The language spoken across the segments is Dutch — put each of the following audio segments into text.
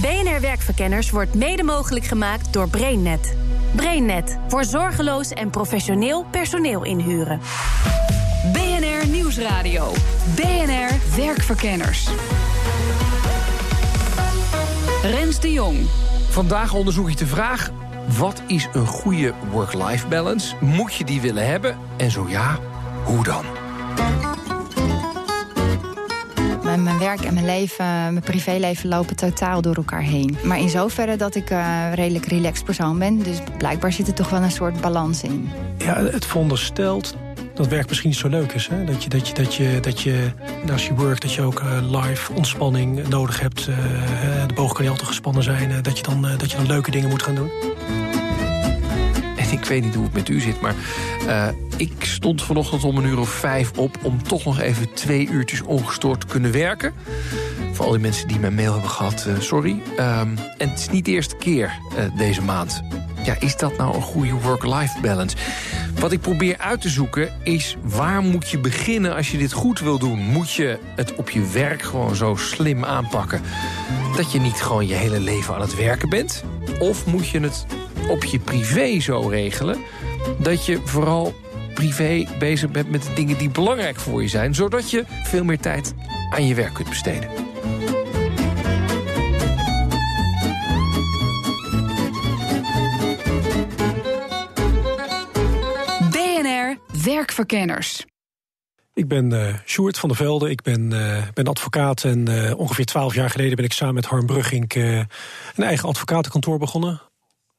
BNR Werkverkenners wordt mede mogelijk gemaakt door BrainNet. BrainNet voor zorgeloos en professioneel personeel inhuren. BNR Nieuwsradio. BNR Werkverkenners. Rens de Jong. Vandaag onderzoek ik de vraag: wat is een goede work-life balance? Moet je die willen hebben? En zo ja, hoe dan? Mijn, werk en mijn leven, mijn privéleven lopen totaal door elkaar heen. Maar in zoverre dat ik een redelijk relaxed persoon ben. Dus blijkbaar zit er toch wel een soort balans in. Ja, het veronderstelt dat werk misschien niet zo leuk is. Hè? Dat, je, dat, je, dat, je, dat je, als je work, dat je ook uh, live ontspanning nodig hebt. Uh, de boog kan niet altijd gespannen zijn. Uh, dat, je dan, dat je dan leuke dingen moet gaan doen. Ik weet niet hoe het met u zit, maar ik stond vanochtend om een uur of vijf op... om toch nog even twee uurtjes ongestoord te kunnen werken. Voor al die mensen die mijn mail hebben gehad, sorry. Um, en het is niet de eerste keer deze maand. Ja, is dat nou een goede work-life balance? Wat ik probeer uit te zoeken is waar moet je beginnen als je dit goed wil doen? Moet je het op je werk gewoon zo slim aanpakken dat je niet gewoon je hele leven aan het werken bent? Of moet je het op je privé zo regelen dat je vooral privé bezig bent met de dingen die belangrijk voor je zijn, zodat je veel meer tijd aan je werk kunt besteden? Werkverkenners. Ik ben uh, Sjoerd van der Velde, ik ben, uh, ben advocaat... en uh, ongeveer twaalf jaar geleden ben ik samen met Harm Brugging... een eigen advocatenkantoor begonnen.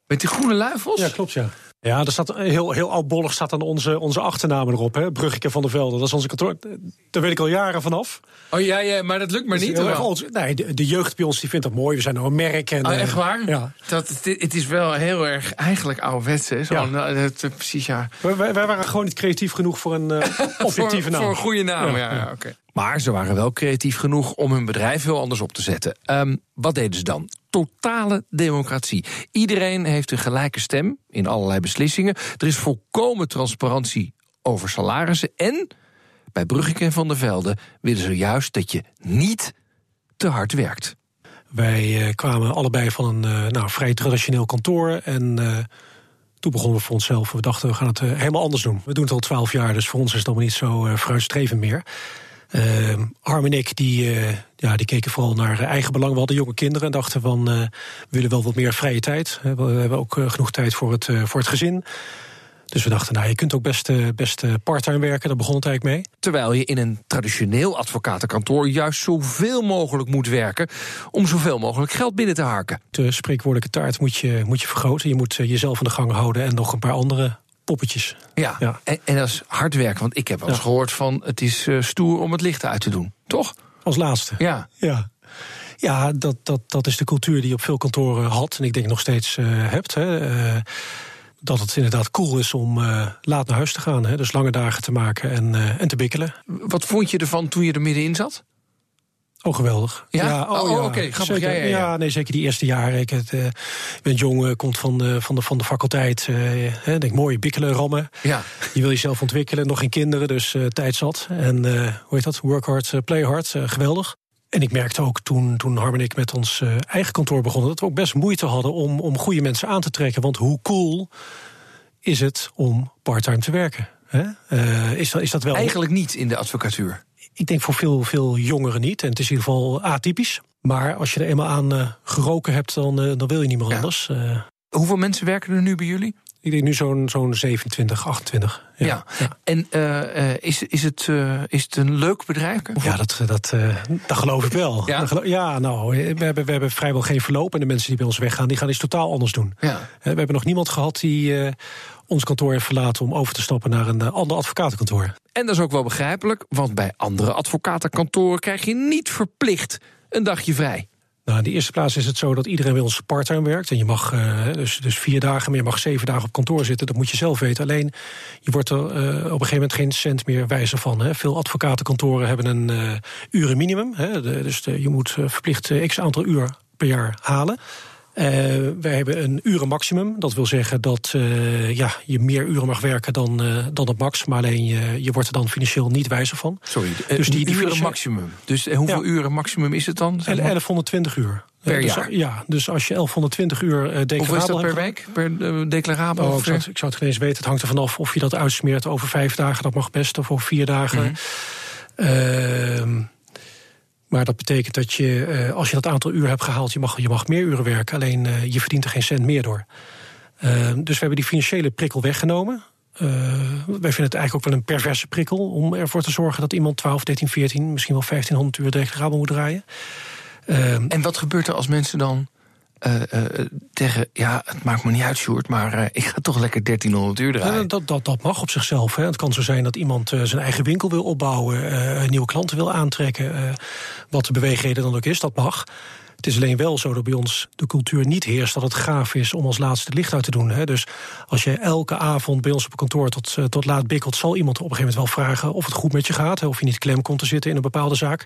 Met die groene luifels? Ja, klopt, ja. Ja, er staat heel, heel oudbollig staat dan onze, onze achternamen erop. Hè? Bruggeke van der Velde, dat is onze kantoor. Daar weet ik al jaren vanaf. Oh ja, ja maar dat lukt maar niet. Ons, nee, de, de, jeugd bij ons die vindt dat mooi. We zijn nou een merk. En, oh, echt waar? Ja. Dat, het, is wel heel erg eigenlijk ouderwets. Hè? Zo, ja. nou, het, precies, ja. Wij, wij, waren gewoon niet creatief genoeg voor een uh, objectieve voor, naam. Voor een goede naam, ja. ja, ja oké. Maar ze waren wel creatief genoeg om hun bedrijf heel anders op te zetten. Um, wat deden ze dan? Totale democratie. Iedereen heeft een gelijke stem in allerlei beslissingen. Er is volkomen transparantie over salarissen. En bij Brugging en Van der Velde willen ze juist dat je niet te hard werkt. Wij uh, kwamen allebei van een uh, nou, vrij traditioneel kantoor. En uh, toen begonnen we voor onszelf. We dachten, we gaan het helemaal anders doen. We doen het al twaalf jaar, dus voor ons is het allemaal niet zo vooruitstrevend meer. Uh, Harm en ik die, uh, ja, die keken vooral naar eigen belang. We hadden jonge kinderen en dachten van uh, we willen wel wat meer vrije tijd. We hebben ook genoeg tijd voor het, voor het gezin. Dus we dachten, nou, je kunt ook best, best parttime werken. Daar begon het eigenlijk mee. Terwijl je in een traditioneel advocatenkantoor juist zoveel mogelijk moet werken om zoveel mogelijk geld binnen te harken. De spreekwoordelijke taart moet je, moet je vergroten. Je moet jezelf aan de gang houden en nog een paar andere poppetjes. Ja, ja. En, en, dat is hard werken. Want ik heb wel eens ja. gehoord van het is uh, stoer om het licht uit te doen. Toch? Als laatste. Ja. Ja. Ja, dat, dat, dat is de cultuur die je op veel kantoren had. En ik denk nog steeds uh, hebt. Hè. Uh, dat het inderdaad cool is om uh, laat naar huis te gaan. Hè. Dus lange dagen te maken en, en te bikkelen. Wat vond je ervan toen je er middenin zat? Oh, geweldig. Ja? ja oh, oh ja. oké. Okay. Grappig. Zeker, ja, ja, nee, zeker die eerste jaren. Ik het, uh, ben jong, komt van de, van de, van de faculteit. Uh, denk, mooi, bikkelen, rammen. Ja. Je wil jezelf ontwikkelen, nog geen kinderen, dus tijd zat. En hoe heet dat? Work hard, play hard. geweldig. En ik merkte ook toen, toen Harm en ik met ons eigen kantoor begonnen... dat we ook best moeite hadden om, om goede mensen aan te trekken. Want hoe cool is het om parttime te werken? Hè? is, dat, is dat wel... Eigenlijk niet in de advocatuur. Ik denk voor veel, veel jongeren niet. En het is in ieder geval atypisch. Maar als je er eenmaal aan uh, geroken hebt, dan, uh, dan wil je niet meer ja. anders. Uh, Hoeveel mensen werken er nu bij jullie? Ik denk nu zo'n zo'n 27, 28. Ja. ja. ja. En is, is, het, is het een leuk bedrijf? Ja, dat, dat, dat geloof ik wel. Ja, ja nou, we hebben, we hebben vrijwel geen verloop. En de mensen die bij ons weggaan, die gaan iets totaal anders doen. Ja. We hebben nog niemand gehad die ons kantoor heeft verlaten om over te stappen naar een ander advocatenkantoor. En dat is ook wel begrijpelijk, want bij andere advocatenkantoren krijg je niet verplicht een dagje vrij. Nou, in de eerste plaats is het zo dat iedereen bij ons parttime werkt. En je mag uh, dus, dus vier dagen, maar je mag zeven dagen op kantoor zitten. Dat moet je zelf weten. Alleen, je wordt er uh, op een gegeven moment geen cent meer wijzer van. Hè. Veel advocatenkantoren hebben een uh, urenminimum. Hè. De, dus de, je moet verplicht x aantal uur per jaar halen. Uh, wij hebben een uren maximum. Dat wil zeggen dat uh, ja, je meer uren mag werken dan, uh, dan het max. Maar alleen je, je wordt er dan financieel niet wijzer van. Sorry, dus die, die uren maximum. Dus hoeveel ja. uren maximum is het dan? Zeg maar? 1120 uur. Per dus, jaar? Ja, dus als je 1120 uur declarabel Hoeveel is dat per week? Per declarabel? Oh, ik, zou het, ik zou het geen eens weten. Het hangt er vanaf of je dat uitsmeert over vijf dagen. Dat mag best. Of over vier dagen. Mm -hmm. Maar dat betekent dat je, als je dat aantal uur hebt gehaald, je mag, je mag meer uren werken. Alleen je verdient er geen cent meer door. Uh, dus we hebben die financiële prikkel weggenomen. Wij vinden het eigenlijk ook wel een perverse prikkel om ervoor te zorgen dat iemand 12, 13, 14, misschien wel 1500 uur declarabel moet draaien. En wat gebeurt er als mensen dan tegen, ja, het maakt me niet uit, Sjoerd, maar uh, ik ga toch lekker 1300 uur draaien. Dat, dat, dat mag op zichzelf. Hè. Het kan zo zijn dat iemand zijn eigen winkel wil opbouwen, nieuwe klanten wil aantrekken, wat de beweegreden dan ook is, dat mag. Het is alleen wel zo dat bij ons de cultuur niet heerst dat het gaaf is om als laatste licht uit te doen. Hè. Dus als je elke avond bij ons op kantoor tot, tot laat bikkelt, zal iemand op een gegeven moment wel vragen of het goed met je gaat, hè, of je niet klem komt te zitten in een bepaalde zaak.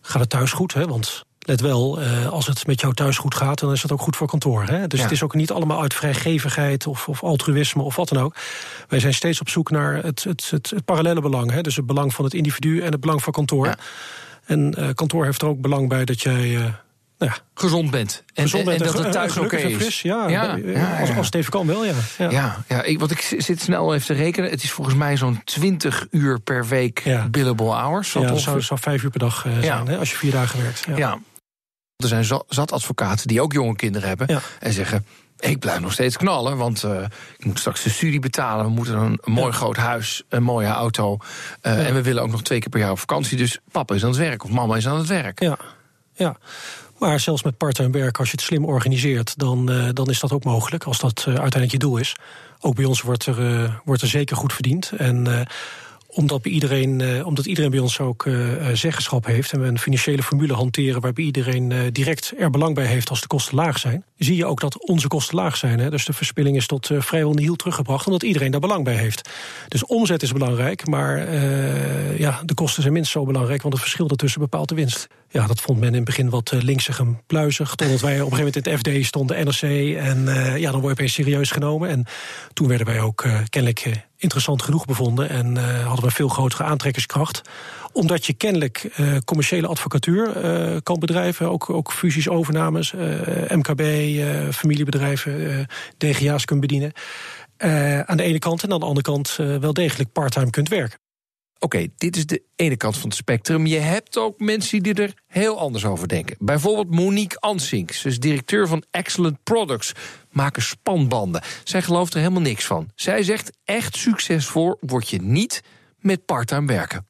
Gaat het thuis goed? Hè? Want let wel, uh, als het met jou thuis goed gaat, dan is het ook goed voor kantoor. Hè? Dus ja. het is ook niet allemaal uit vrijgevigheid of, of, altruïsme of wat dan ook. Wij zijn steeds op zoek naar het, het, het, het parallele belang. Hè? Dus het belang van het individu en het belang van kantoor. Ja. En uh, kantoor heeft er ook belang bij dat jij. Uh, nou ja, gezond bent. En, gezond bent en, en dat het thuis oké is. Fris, ja, ja, ja, als, als het even kan wel, ja. Ja, ja, ja ik, want ik zit snel even te rekenen. Het is volgens mij zo'n 20 uur per week billable hours. Ja, dat zou, zou vijf uur per dag zijn, hè, als je vier dagen werkt. ja. Er zijn zat advocaten die ook jonge kinderen hebben ja. en zeggen. Ik blijf nog steeds knallen, want uh, ik moet straks de studie betalen. We moeten een, mooi ja. groot huis, een mooie auto. Uh, ja. En we willen ook nog twee keer per jaar op vakantie. Dus papa is aan het werk of mama is aan het werk. Ja, ja. Maar zelfs met parttime werk, als je het slim organiseert, dan, uh, dan is dat ook mogelijk. Als dat uiteindelijk je doel is. Ook bij ons wordt er, wordt er zeker goed verdiend. En omdat, iedereen, uh, omdat iedereen bij ons ook uh, zeggenschap heeft en we een financiële formule hanteren waarbij iedereen direct er belang bij heeft als de kosten laag zijn, zie je ook dat onze kosten laag zijn. Hè? Dus de verspilling is tot vrijwel nihil teruggebracht omdat iedereen daar belang bij heeft. Dus omzet is belangrijk, maar ja, de kosten zijn minst zo belangrijk, want het verschil daartussen bepaalt de winst. Ja, dat vond men in het begin wat linksig en pluizig. Totdat wij op een gegeven moment in het FD stonden, NRC. En ja, dan word je opeens serieus genomen. En toen werden wij ook kennelijk interessant genoeg bevonden en hadden we een veel grotere aantrekkingskracht. Omdat je kennelijk commerciële advocatuur kan bedrijven, ook, ook fusies, overnames, MKB, familiebedrijven, DGA's kunt bedienen. aan de ene kant en aan de andere kant wel degelijk parttime kunt werken. Oké, dit is de ene kant van het spectrum. Je hebt ook mensen die er heel anders over denken. Bijvoorbeeld Monique Ansink, ze is directeur van Excellent Products, maken spanbanden. Zij gelooft er helemaal niks van. Zij zegt echt succesvol word je niet met parttime werken.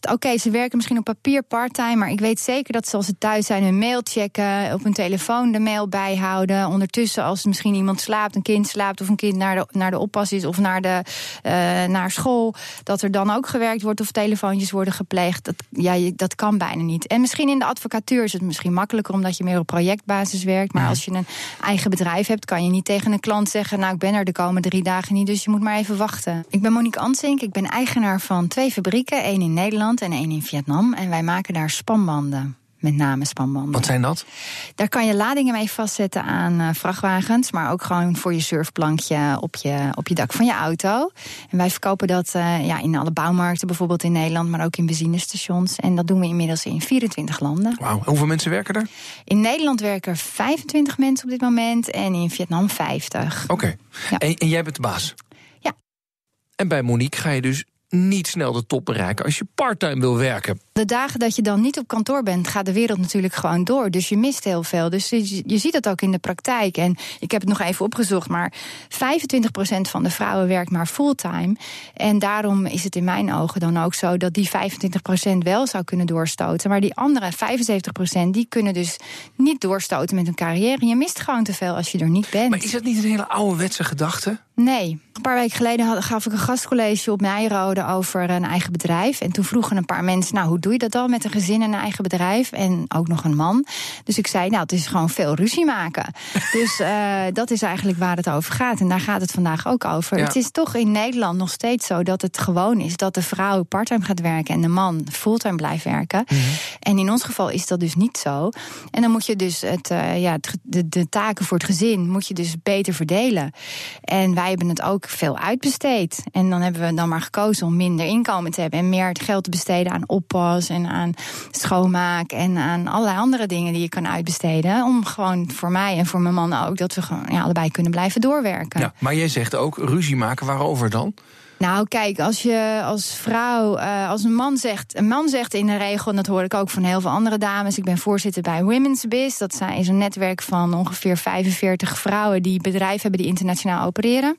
Oké, okay, ze werken misschien op papier parttime, maar ik weet zeker dat ze als ze thuis zijn hun mail checken, op hun telefoon de mail bijhouden. Ondertussen, als misschien iemand slaapt, een kind slaapt of een kind naar de, naar de oppas is of naar, de, uh, naar school, dat er dan ook gewerkt wordt of telefoontjes worden gepleegd. Dat, ja, dat kan bijna niet. En misschien in de advocatuur is het misschien makkelijker omdat je meer op projectbasis werkt. Maar ja. als je een eigen bedrijf hebt, kan je niet tegen een klant zeggen: Nou, ik ben er de komende drie dagen niet, dus je moet maar even wachten. Ik ben Monique Ansink, ik ben eigenaar van twee fabrieken, één in Nederland en één in Vietnam. En wij maken daar spanbanden. Met name spanbanden. Wat zijn dat? Daar kan je ladingen mee vastzetten aan uh, vrachtwagens, maar ook gewoon voor je surfplankje op je, op je dak van je auto. En wij verkopen dat uh, ja, in alle bouwmarkten, bijvoorbeeld in Nederland, maar ook in benzinestations. En dat doen we inmiddels in 24 landen. Wauw, hoeveel mensen werken er? In Nederland werken er 25 mensen op dit moment en in Vietnam 50. Oké. Okay. Ja. En, en jij bent de baas? Ja. En bij Monique ga je dus niet snel de top bereiken als je parttime wil werken. De dagen dat je dan niet op kantoor bent, gaat de wereld natuurlijk gewoon door. Dus je mist heel veel. Dus je, je ziet dat ook in de praktijk. En ik heb het nog even opgezocht, maar 25% van de vrouwen werkt maar fulltime. En daarom is het in mijn ogen dan ook zo dat die 25% wel zou kunnen doorstoten. Maar die andere 75% die kunnen dus niet doorstoten met hun carrière. Je mist gewoon te veel als je er niet bent. Maar is dat niet een hele ouderwetse gedachte? Nee, Een paar weken geleden had, gaf ik een gastcollege op Nijrode over een eigen bedrijf. En toen vroegen een paar mensen, nou, hoe doe je dat dan met een gezin en een eigen bedrijf? En ook nog een man. Dus ik zei, nou, het is gewoon veel ruzie maken. dus uh, dat is eigenlijk waar het over gaat. En daar gaat het vandaag ook over. Ja. Het is toch in Nederland nog steeds zo dat het gewoon is dat de vrouw parttime gaat werken en de man fulltime blijft werken. Mhm. En in ons geval is dat dus niet zo. En dan moet je dus het, uh, ja, het, de, de taken voor het gezin moet je dus beter verdelen. En wij hebben het ook veel uitbesteed. En dan hebben we dan maar gekozen om minder inkomen te hebben en meer het geld te besteden aan oppas en aan schoonmaak en aan allerlei andere dingen die je kan uitbesteden. Om gewoon voor mij en voor mijn man ook dat we gewoon ja, allebei kunnen blijven doorwerken. Ja, maar jij zegt ook ruzie maken, waarover dan? Nou, kijk, als je als vrouw, uh, als een man zegt, een man zegt in de regel, en dat hoor ik ook van heel veel andere dames. Ik ben voorzitter bij Women's Biz. Dat is een netwerk van ongeveer 45 vrouwen die bedrijven hebben die internationaal opereren.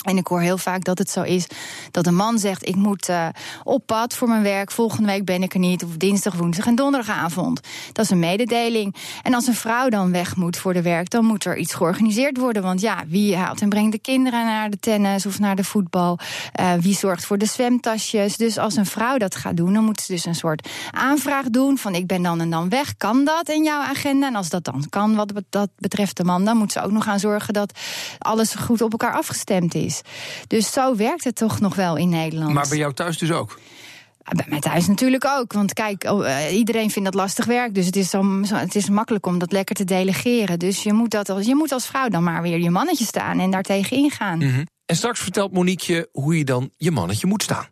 En ik hoor heel vaak dat het zo is dat een man zegt: Ik moet uh, op pad voor mijn werk. Volgende week ben ik er niet. Of dinsdag, woensdag en donderdagavond. Dat is een mededeling. En als een vrouw dan weg moet voor de werk, dan moet er iets georganiseerd worden. Want ja, wie haalt en brengt de kinderen naar de tennis of naar de voetbal? Uh, wie zorgt voor de zwemtasjes? Dus als een vrouw dat gaat doen, dan moet ze dus een soort aanvraag doen: van ik ben dan en dan weg. Kan dat in jouw agenda? En als dat dan kan, wat dat betreft de man, dan moet ze ook nog gaan zorgen dat alles goed op elkaar afgestemd is. Dus zo werkt het toch nog wel in Nederland. Maar bij jou thuis dus ook? Bij mij thuis natuurlijk ook. Want kijk, uh, iedereen vindt dat lastig werk. Dus het is, zo, het is makkelijk om dat lekker te delegeren. Dus je moet, dat als, je moet als vrouw dan maar weer je mannetje staan en daartegen ingaan. Mm -hmm. En straks vertelt Monique je hoe je dan je mannetje moet staan.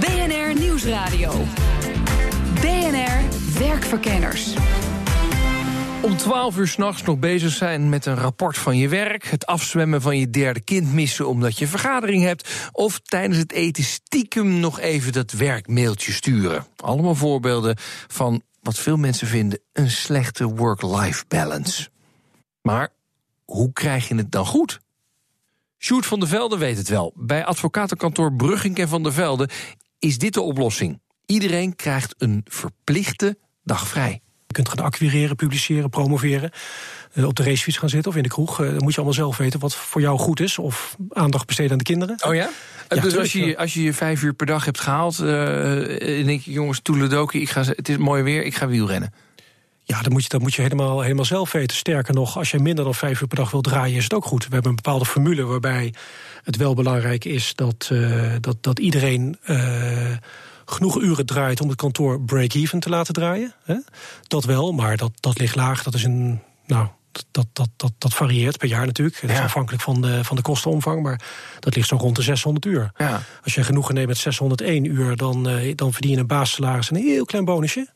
BNR Nieuwsradio. BNR Werkverkenners. Om 12 uur s'nachts nog bezig zijn met een rapport van je werk. Het afzwemmen van je derde kind missen omdat je vergadering hebt. Of tijdens het eten nog even dat werkmailtje sturen. Allemaal voorbeelden van wat veel mensen vinden een slechte work-life balance. Maar hoe krijg je het dan goed? Sjoerd van der Velde weet het wel. Bij advocatenkantoor Brugging en van der Velde is dit de oplossing. Iedereen krijgt een verplichte dag vrij. Je kunt gaan acquireren, publiceren, promoveren. Uh, op de racefiets gaan zitten of in de kroeg. Uh, dan moet je allemaal zelf weten wat voor jou goed is. Of aandacht besteden aan de kinderen. Oh ja? ja dus als je, als je je vijf uur per dag hebt gehaald... Uh, en denk je, jongens, toeledoki, ik ga, het is mooi weer, ik ga wielrennen. Ja, dat moet je, dat moet je helemaal, helemaal zelf weten. Sterker nog, als je minder dan vijf uur per dag wil draaien... is het ook goed. We hebben een bepaalde formule waarbij het wel belangrijk is... dat, dat, dat iedereen genoeg uren draait om het kantoor break-even te laten draaien. Hè? Dat wel, maar dat, dat ligt laag. Dat is een. Nou, dat, dat, dat, dat varieert per jaar natuurlijk. Dat is afhankelijk van de, van de kostenomvang, maar dat ligt zo rond de 600 uur. Ja. Als je genoegen neemt met 601 uur, dan, uh, dan verdien je een basissalaris en een heel klein bonusje.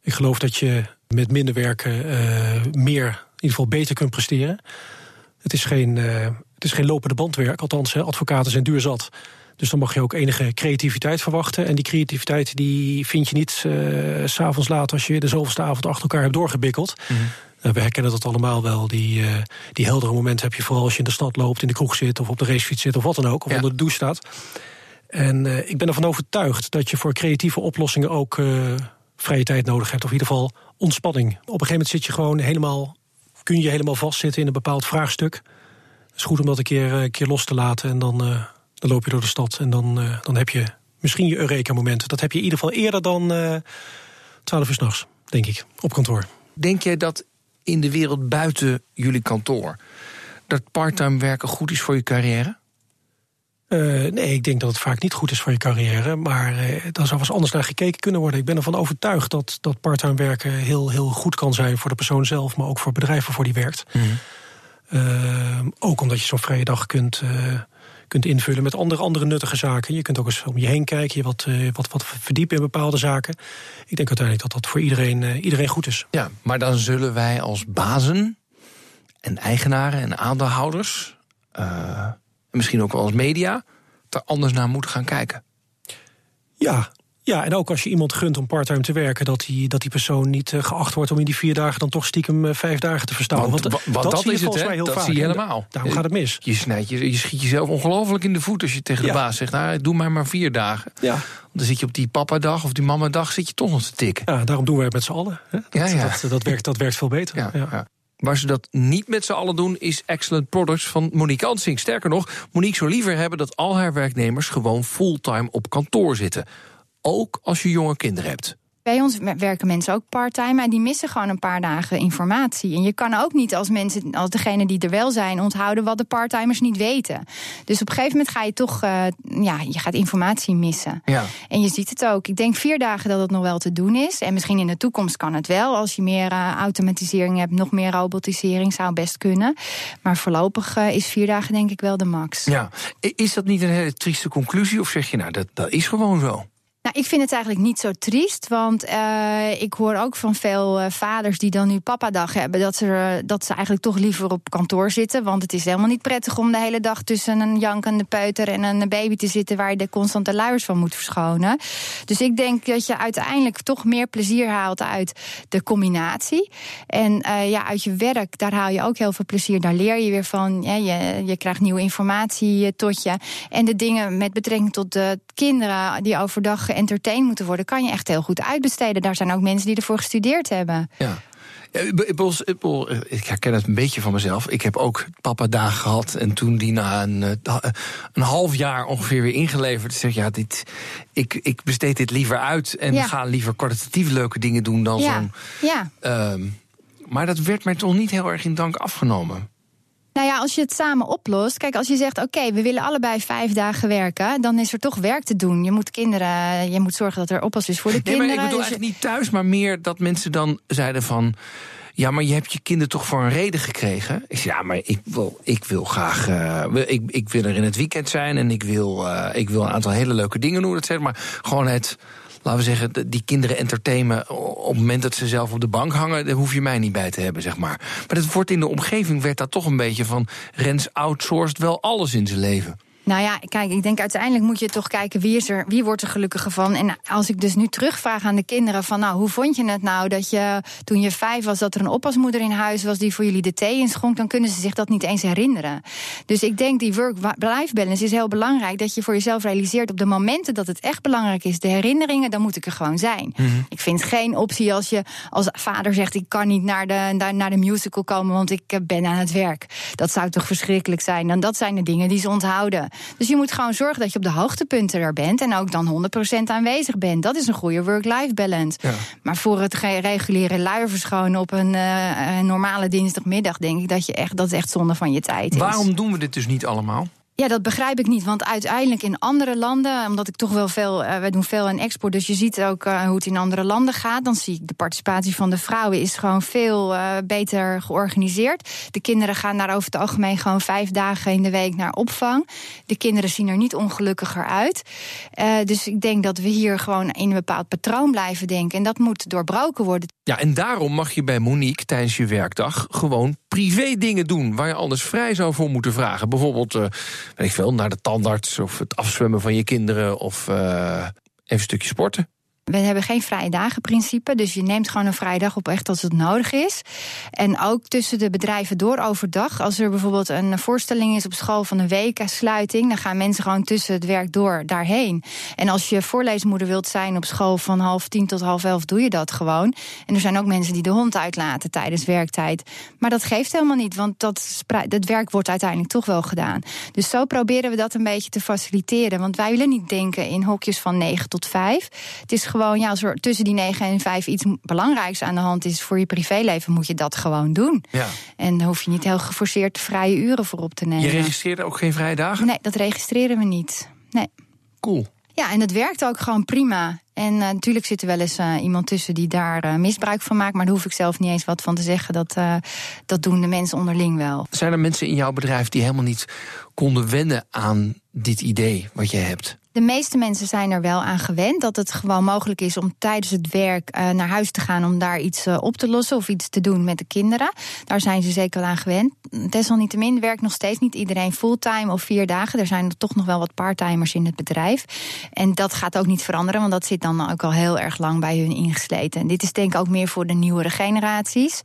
Ik geloof dat je met minder werken uh, meer, in ieder geval beter kunt presteren. Het is geen, uh, het is geen lopende bandwerk, althans, hè, advocaten zijn duur zat. Dus dan mag je ook enige creativiteit verwachten. En die creativiteit die vind je niet uh, s'avonds laat als je de zoveelste avond achter elkaar hebt doorgebikkeld. Mm -hmm. uh, we herkennen dat allemaal wel. Die, uh, die heldere momenten heb je vooral als je in de stad loopt, in de kroeg zit of op de racefiets zit of wat dan ook. Of ja. onder de douche staat. En ik ben ervan overtuigd dat je voor creatieve oplossingen ook vrije tijd nodig hebt. Of in ieder geval ontspanning. Op een gegeven moment zit je gewoon helemaal, kun je helemaal vastzitten in een bepaald vraagstuk. Het is goed om dat een keer, een keer los te laten en dan dan loop je door de stad en dan, uh, dan heb je misschien je Eureka-moment. Dat heb je in ieder geval eerder dan uh, 12 uur s'nachts, denk ik, op kantoor. Denk jij dat in de wereld buiten jullie kantoor... dat parttime werken goed is voor je carrière? Uh, nee, ik denk dat het vaak niet goed is voor je carrière. Maar uh, daar zou eens anders naar gekeken kunnen worden. Ik ben ervan overtuigd dat, dat parttime werken heel, heel goed kan zijn... voor de persoon zelf, maar ook voor bedrijven voor die werkt. Mm -hmm. uh, ook omdat je zo'n vrije dag kunt kunt invullen met andere, andere nuttige zaken. Je kunt ook eens om je heen kijken, je wat, uh, wat, wat verdiepen in bepaalde zaken. Ik denk uiteindelijk dat dat voor iedereen, uh, iedereen goed is. Ja, maar dan zullen wij als bazen en eigenaren en aandeelhouders... Uh, en misschien ook wel als media, er anders naar moeten gaan kijken. Ja, ja, en ook als je iemand gunt om parttime te werken, dat die, dat die persoon niet uh, geacht wordt om in die vier dagen dan toch stiekem uh, vijf dagen te verstaan. Want, want, want dat, dat, zie je volgens mij heel dat vaak. zie je helemaal. Daarom gaat het mis. Je, snijdt, je, je schiet jezelf ongelooflijk in de voet als je tegen de baas zegt: nou, doe maar maar vier dagen. Ja. Want dan zit je op die papa-dag of die mama-dag zit je toch nog te tikken. ja, daarom doen wij het met z'n allen. Hè? Dat, Ja, ja. Dat, dat, werkt, dat werkt veel beter. Ja, Ja. ja. Waar ze dat niet met z'n allen doen, is Excellent Products van Monique Ansing. Sterker nog, Monique zou liever hebben dat al haar werknemers gewoon fulltime op kantoor zitten. Ook als je jonge kinderen hebt. Bij ons werken mensen ook parttime, en die missen gewoon een paar dagen informatie. En je kan ook niet als mensen, als degene die er wel zijn, onthouden wat de parttimers niet weten. Dus op een gegeven moment ga je toch, uh, ja, je gaat informatie missen. Ja. En je ziet het ook. Ik denk vier dagen dat het nog wel te doen is. En misschien in de toekomst kan het wel. Als je meer uh, automatisering hebt, nog meer robotisering zou best kunnen. Maar voorlopig uh, is vier dagen denk ik wel de max. Ja, is dat niet een hele trieste conclusie? Of zeg je nou, dat, dat is gewoon zo? Nou, ik vind het eigenlijk niet zo triest. Want uh, ik hoor ook van veel uh, vaders die dan nu papadag hebben... Dat ze, uh, dat ze eigenlijk toch liever op kantoor zitten. Want het is helemaal niet prettig om de hele dag tussen een jankende peuter... en een baby te zitten waar je de constante luiers van moet verschonen. Dus ik denk dat je uiteindelijk toch meer plezier haalt uit de combinatie. En ja, uit je werk, daar haal je ook heel veel plezier. Daar leer je weer van. Ja, je, je krijgt nieuwe informatie tot je. En de dingen met betrekking tot de kinderen die overdag entertain moeten worden, kan je echt heel goed uitbesteden. Daar zijn ook mensen die ervoor gestudeerd hebben. Ja. Ik herken het een beetje van mezelf. Ik heb ook papa-dagen gehad. En toen die na een, eh, een half jaar ongeveer weer ingeleverd. Zeg ja, dit, ik, ik besteed dit liever uit. En ja. ga liever kwalitatief leuke dingen doen dan ja. zo'n. Ja. Um, maar dat werd mij toch niet heel erg in dank afgenomen. Nou ja, als je het samen oplost. Kijk, als je zegt: oké, okay, we willen allebei vijf dagen werken. dan is er toch werk te doen. Je moet kinderen. Je moet zorgen dat er oppas is voor de nee, kinderen. Maar ik bedoel dus eigenlijk niet thuis, maar meer dat mensen dan zeiden van. Ja, maar je hebt je kinderen toch voor een reden gekregen? Ik zei, ja, maar ik wil, ik wil graag. Uh, ik, ik wil er in het weekend zijn en ik wil, uh, ik wil een aantal hele leuke dingen doen. Dat zeg maar gewoon het laten we zeggen, die kinderen entertainen op het moment dat ze zelf op de bank hangen, daar hoef je mij niet bij te hebben, zeg maar. Maar dat wordt in de omgeving werd dat toch een beetje van Rens outsourced wel alles in zijn leven. Nou ja, kijk, ik denk uiteindelijk moet je toch kijken wie, is er, wie wordt er gelukkiger van. En als ik dus nu terugvraag aan de kinderen van, nou, hoe vond je het nou dat je toen je vijf was, dat er een oppasmoeder in huis was die voor jullie de thee inschonk, dan kunnen ze zich dat niet eens herinneren. Dus ik denk die work-life balance is heel belangrijk, dat je voor jezelf realiseert op de momenten dat het echt belangrijk is, de herinneringen, dan moet ik er gewoon zijn. Mhm. Ik vind geen optie als je als vader zegt, ik kan niet naar de, naar de musical komen, want ik ben aan het werk. Dat zou toch verschrikkelijk zijn. Dan dat zijn de dingen die ze onthouden. Dus je moet gewoon zorgen dat je op de hoogtepunten er bent en ook dan 100% aanwezig bent. Dat is een goede work-life balance. Ja. Maar voor het reguliere luier verschonen op een, uh, een, normale dinsdagmiddag, denk ik dat je echt, dat is echt zonde van je tijd is. Waarom doen we dit dus niet allemaal? Ja, dat begrijp ik niet. Want uiteindelijk in andere landen, omdat ik toch wel veel, uh, wij doen veel aan export, dus je ziet ook uh, hoe het in andere landen gaat. Dan zie ik de participatie van de vrouwen is gewoon veel uh, beter georganiseerd. De kinderen gaan daar over het algemeen gewoon vijf dagen in de week naar opvang. De kinderen zien er niet ongelukkiger uit. dus ik denk dat we hier gewoon in een bepaald patroon blijven denken. En dat moet doorbroken worden. Ja, en daarom mag je bij Monique tijdens je werkdag gewoon privé dingen doen waar je anders vrij zou voor moeten vragen. Bijvoorbeeld weet ik veel, naar de tandarts of het afzwemmen van je kinderen of uh, even een stukje sporten. We hebben geen vrije dagen principe, dus je neemt gewoon een vrije dag op echt als het nodig is. En ook tussen de bedrijven door overdag. Als er bijvoorbeeld een voorstelling is op school van een week, sluiting, dan gaan mensen gewoon tussen het werk door daarheen. En als je voorleesmoeder wilt zijn op school van half tien tot half elf, doe je dat gewoon. En er zijn ook mensen die de hond uitlaten tijdens werktijd. Maar dat geeft helemaal niet, want dat, dat werk wordt uiteindelijk toch wel gedaan. Dus zo proberen we dat een beetje te faciliteren. Want wij willen niet denken in hokjes van negen tot vijf. Het is gewoon, ja, als er tussen die 9 en 5 iets belangrijks aan de hand is voor je privéleven, moet je dat gewoon doen. Ja. En dan hoef je niet heel geforceerd vrije uren voor op te nemen. Je registreert ook geen vrije dagen? Nee, dat registreren we niet. Nee. Cool. Ja, en dat werkt ook gewoon prima. En uh, natuurlijk zit er wel eens uh, iemand tussen die daar uh, misbruik van maakt. Maar daar hoef ik zelf niet eens wat van te zeggen. Dat, dat doen de mensen onderling wel. Zijn er mensen in jouw bedrijf die helemaal niet konden wennen aan dit idee wat jij hebt? De meeste mensen zijn er wel aan gewend dat het gewoon mogelijk is om tijdens het werk uh, naar huis te gaan om daar iets uh, op te lossen of iets te doen met de kinderen. Daar zijn ze zeker wel aan gewend. Desalniettemin werkt nog steeds niet iedereen fulltime of vier dagen. Er zijn er toch nog wel wat parttimers in het bedrijf. En dat gaat ook niet veranderen, want dat zit dan ook al heel erg lang bij hun ingesleten. En dit is denk ik ook meer voor de nieuwere generaties.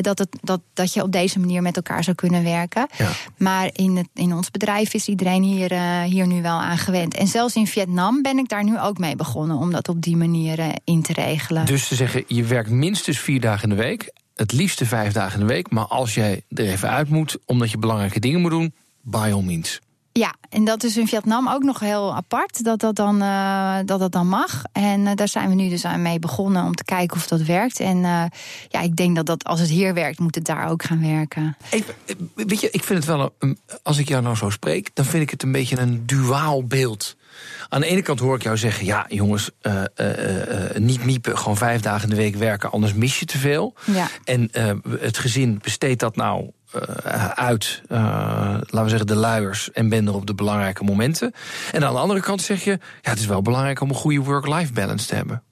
dat, het, dat, dat je op deze manier met elkaar zou kunnen werken. Ja. Maar in, het, in ons bedrijf is iedereen hier, uh, hier nu wel aan gewend. En zelfs in Vietnam ben ik daar nu ook mee begonnen om dat op die manier uh, in te regelen. Dus te zeggen, je werkt minstens vier dagen in de week. het liefste vijf dagen in de week. Maar als jij er even uit moet, omdat je belangrijke dingen moet doen, by all means. Ja, en dat is in Vietnam ook nog heel apart, dat dat dan, uh, dat dat dan mag. En uh, daar zijn we nu dus aan mee begonnen om te kijken of dat werkt. En uh, ja, ik denk dat, dat als het hier werkt, moet het daar ook gaan werken. Even, weet je, ik vind het wel, een, als ik jou nou zo spreek, dan vind ik het een beetje een duaal beeld. Aan de ene kant hoor ik jou zeggen: ja, jongens, uh, uh, uh, niet miepen, gewoon vijf dagen in de week werken, anders mis je te veel. Ja. En het gezin besteedt dat nou uit, laten we zeggen, de luiers en ben er op de belangrijke momenten. En aan de andere kant zeg je: ja, het is wel belangrijk om een goede work-life balance te hebben.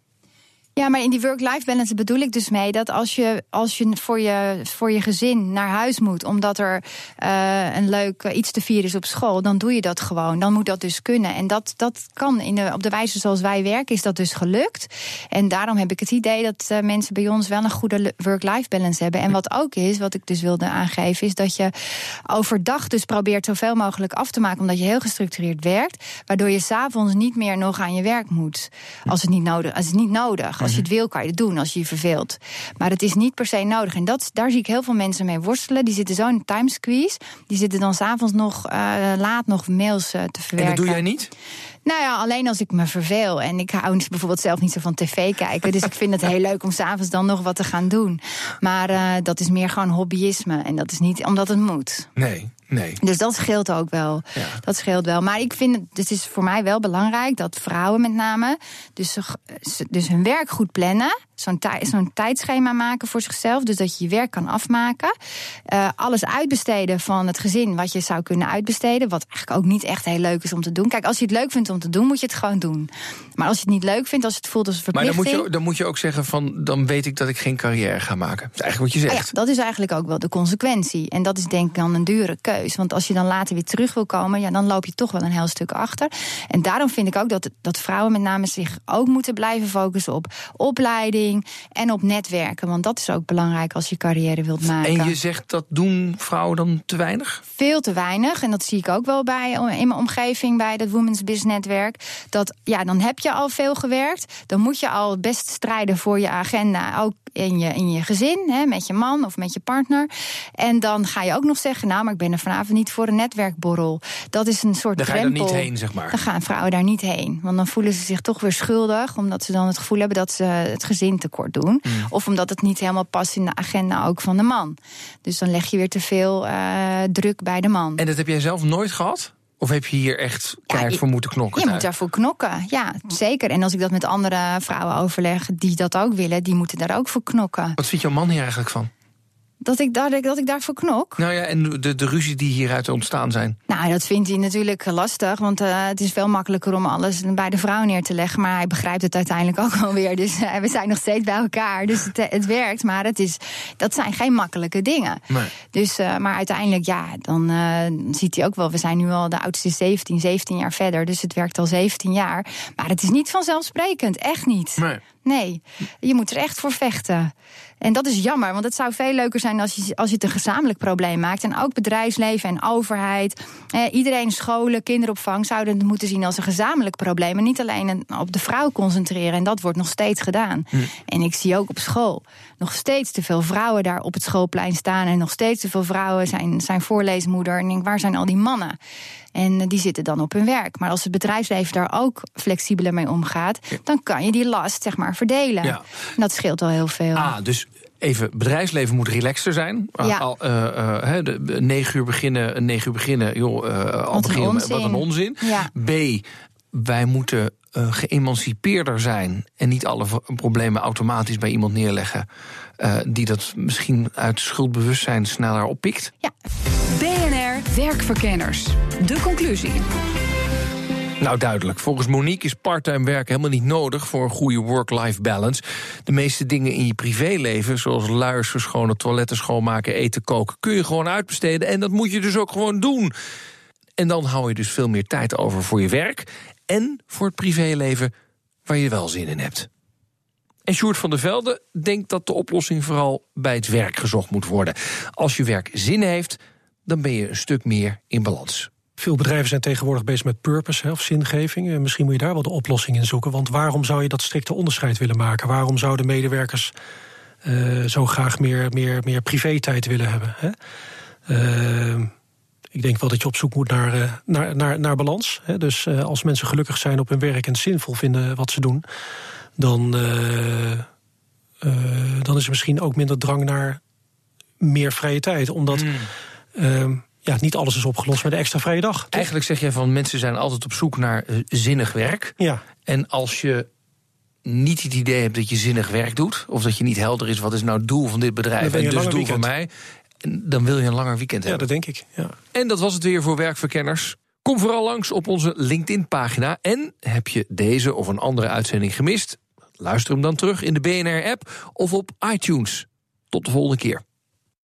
Ja, maar in die work-life balance bedoel ik dus mee dat als je, als je, voor, je voor je gezin naar huis moet, omdat er uh, een leuk uh, iets te vieren is op school, dan doe je dat gewoon. Dan moet dat dus kunnen. En dat, dat kan in de, op de wijze zoals wij werken, is dat dus gelukt. En daarom heb ik het idee dat uh, mensen bij ons wel een goede work-life balance hebben. En wat ook is, wat ik dus wilde aangeven, is dat je overdag dus probeert zoveel mogelijk af te maken, omdat je heel gestructureerd werkt, waardoor je s'avonds niet meer nog aan je werk moet. Als het niet nodig, als het niet nodig. Als je het wil, kan je het doen als je je verveelt. Maar het is niet per se nodig. En dat, daar zie ik heel veel mensen mee worstelen. Die zitten zo in time squeeze. Die zitten dan s'avonds nog uh, laat nog mails uh, te verwerken. En dat doe jij niet? Nou ja, alleen als ik me verveel. En ik hou bijvoorbeeld zelf niet zo van tv kijken. Dus ik vind het heel leuk om s'avonds dan nog wat te gaan doen. Maar uh, dat is meer gewoon hobbyisme. En dat is niet omdat het moet. Nee, Nee. Dus dat scheelt ook wel. Ja. Dat scheelt wel. Maar ik vind het, het is voor mij wel belangrijk dat vrouwen met name dus, dus hun werk goed plannen. Zo'n tij, zo'n tijdschema maken voor zichzelf. Dus dat je je werk kan afmaken. Uh, alles uitbesteden van het gezin wat je zou kunnen uitbesteden. Wat eigenlijk ook niet echt heel leuk is om te doen. Kijk, als je het leuk vindt om te doen, moet je het gewoon doen. Maar als je het niet leuk vindt, als het voelt als een verplichting. Maar dan moet je, dan moet je ook zeggen van, dan weet ik dat ik geen carrière ga maken. Dat is eigenlijk wat je zegt. Ah ja, dat is eigenlijk ook wel de consequentie. En dat is denk ik dan een dure keus. Want als je dan later weer terug wil komen, ja, dan loop je toch wel een heel stuk achter. En daarom vind ik ook dat, dat vrouwen met name zich ook moeten blijven focussen op opleiding en op netwerken. Want dat is ook belangrijk als je carrière wilt maken. En je zegt dat doen vrouwen dan te weinig? Veel te weinig. En dat zie ik ook wel bij in mijn omgeving bij dat Women's Business Netwerk. Dat ja, dan heb je al veel gewerkt. Dan moet je al best strijden voor je agenda. Ook in je, in je gezin, hè, met je man of met je partner. En dan ga je ook nog zeggen: Nou, maar ik ben er vanavond niet voor een netwerkborrel. Dat is een soort Dan ga je drempel. er niet heen, zeg maar. Dan gaan vrouwen daar niet heen. Want dan voelen ze zich toch weer schuldig, omdat ze dan het gevoel hebben dat ze het gezin tekort doen. Mm. Of omdat het niet helemaal past in de agenda ook van de man. Dus dan leg je weer te veel uh, druk bij de man. En dat heb jij zelf nooit gehad? Of heb je hier echt keihard voor moeten knokken? Je moet daarvoor knokken, ja, zeker. En als ik dat met andere vrouwen overleg die dat ook willen, die moeten daar ook voor knokken. Wat vindt jouw man hier eigenlijk van? Dat ik, daar, dat ik daarvoor knok? Nou ja, en de, de ruzie die hieruit ontstaan zijn. Nou, dat vindt hij natuurlijk lastig, want uh, het is veel makkelijker om alles bij de vrouw neer te leggen. Maar hij begrijpt het uiteindelijk ook wel weer. Dus uh, we zijn nog steeds bij elkaar. Dus het, het werkt, maar het is, dat zijn geen makkelijke dingen. Nee. Dus, uh, maar uiteindelijk, ja, dan ziet hij ook wel. We zijn nu al, de oudste is 17, 17 jaar verder. Dus het werkt al 17 jaar. Maar het is niet vanzelfsprekend, echt niet. Nee. Nee, je moet er echt voor vechten. En dat is jammer, want het zou veel leuker zijn als je, als je het een gezamenlijk probleem maakt. En ook bedrijfsleven en overheid, eh, iedereen, scholen, kinderopvang zouden het moeten zien als een gezamenlijk probleem. En niet alleen op de vrouw concentreren. En dat wordt nog steeds gedaan. Hm. En ik zie ook op school nog steeds te veel vrouwen daar op het schoolplein staan. En nog steeds te veel vrouwen zijn, zijn voorleesmoeder. En ik denk, waar zijn al die mannen? En die zitten dan op hun werk. Maar als het bedrijfsleven daar ook flexibeler mee omgaat, dan kan je die last zeg maar verdelen. Ja. En dat scheelt al heel veel. Ah, dus even, bedrijfsleven moet relaxter zijn. Ja. Al, uh, uh, hè, de, negen uur beginnen, negen uur beginnen, joh, uh, al Wat een onzin. wat een onzin. Ja. B, wij moeten uh, geëmancipeerder zijn en niet alle problemen automatisch bij iemand neerleggen uh, die dat misschien uit schuldbewustzijn sneller oppikt. Ja. BNR Werkverkenners. De conclusie. Nou, duidelijk. Volgens Monique is parttime werken helemaal niet nodig voor een goede work-life balance. De meeste dingen in je privéleven, zoals luiers verschonen, toiletten schoonmaken, eten koken, kun je gewoon uitbesteden. En dat moet je dus ook gewoon doen. En dan hou je dus veel meer tijd over voor je werk en voor het privéleven waar je wel zin in hebt. En Sjoerd van der Velde denkt dat de oplossing vooral bij het werk gezocht moet worden. Als je werk zin heeft, dan ben je een stuk meer in balans. Veel bedrijven zijn tegenwoordig bezig met purpose hè, of zingeving. En misschien moet je daar wel de oplossing in zoeken. Want waarom zou je dat strikte onderscheid willen maken? Waarom zouden medewerkers uh, zo graag meer, meer, meer privé-tijd willen hebben. Hè? Uh, ik denk wel dat je op zoek moet naar, uh, naar, naar, naar balans. Hè? Dus als mensen gelukkig zijn op hun werk en zinvol vinden wat ze doen, dan, dan is er misschien ook minder drang naar meer vrije tijd. Omdat. Mm ja, niet alles is opgelost met de extra vrije dag. Eigenlijk zeg je van mensen zijn altijd op zoek naar uh, zinnig werk. Ja. En als je niet het idee hebt dat je zinnig werk doet, of dat je niet helder is wat is nou het doel van dit bedrijf en dus doel weekend. van mij, dan wil je een langer weekend hebben. Ja, dat denk ik. Ja. En dat was het weer voor werkverkenners. Kom vooral langs op onze LinkedIn-pagina. En heb je deze of een andere uitzending gemist? Luister hem dan terug in de BNR-app of op iTunes. Tot de volgende keer.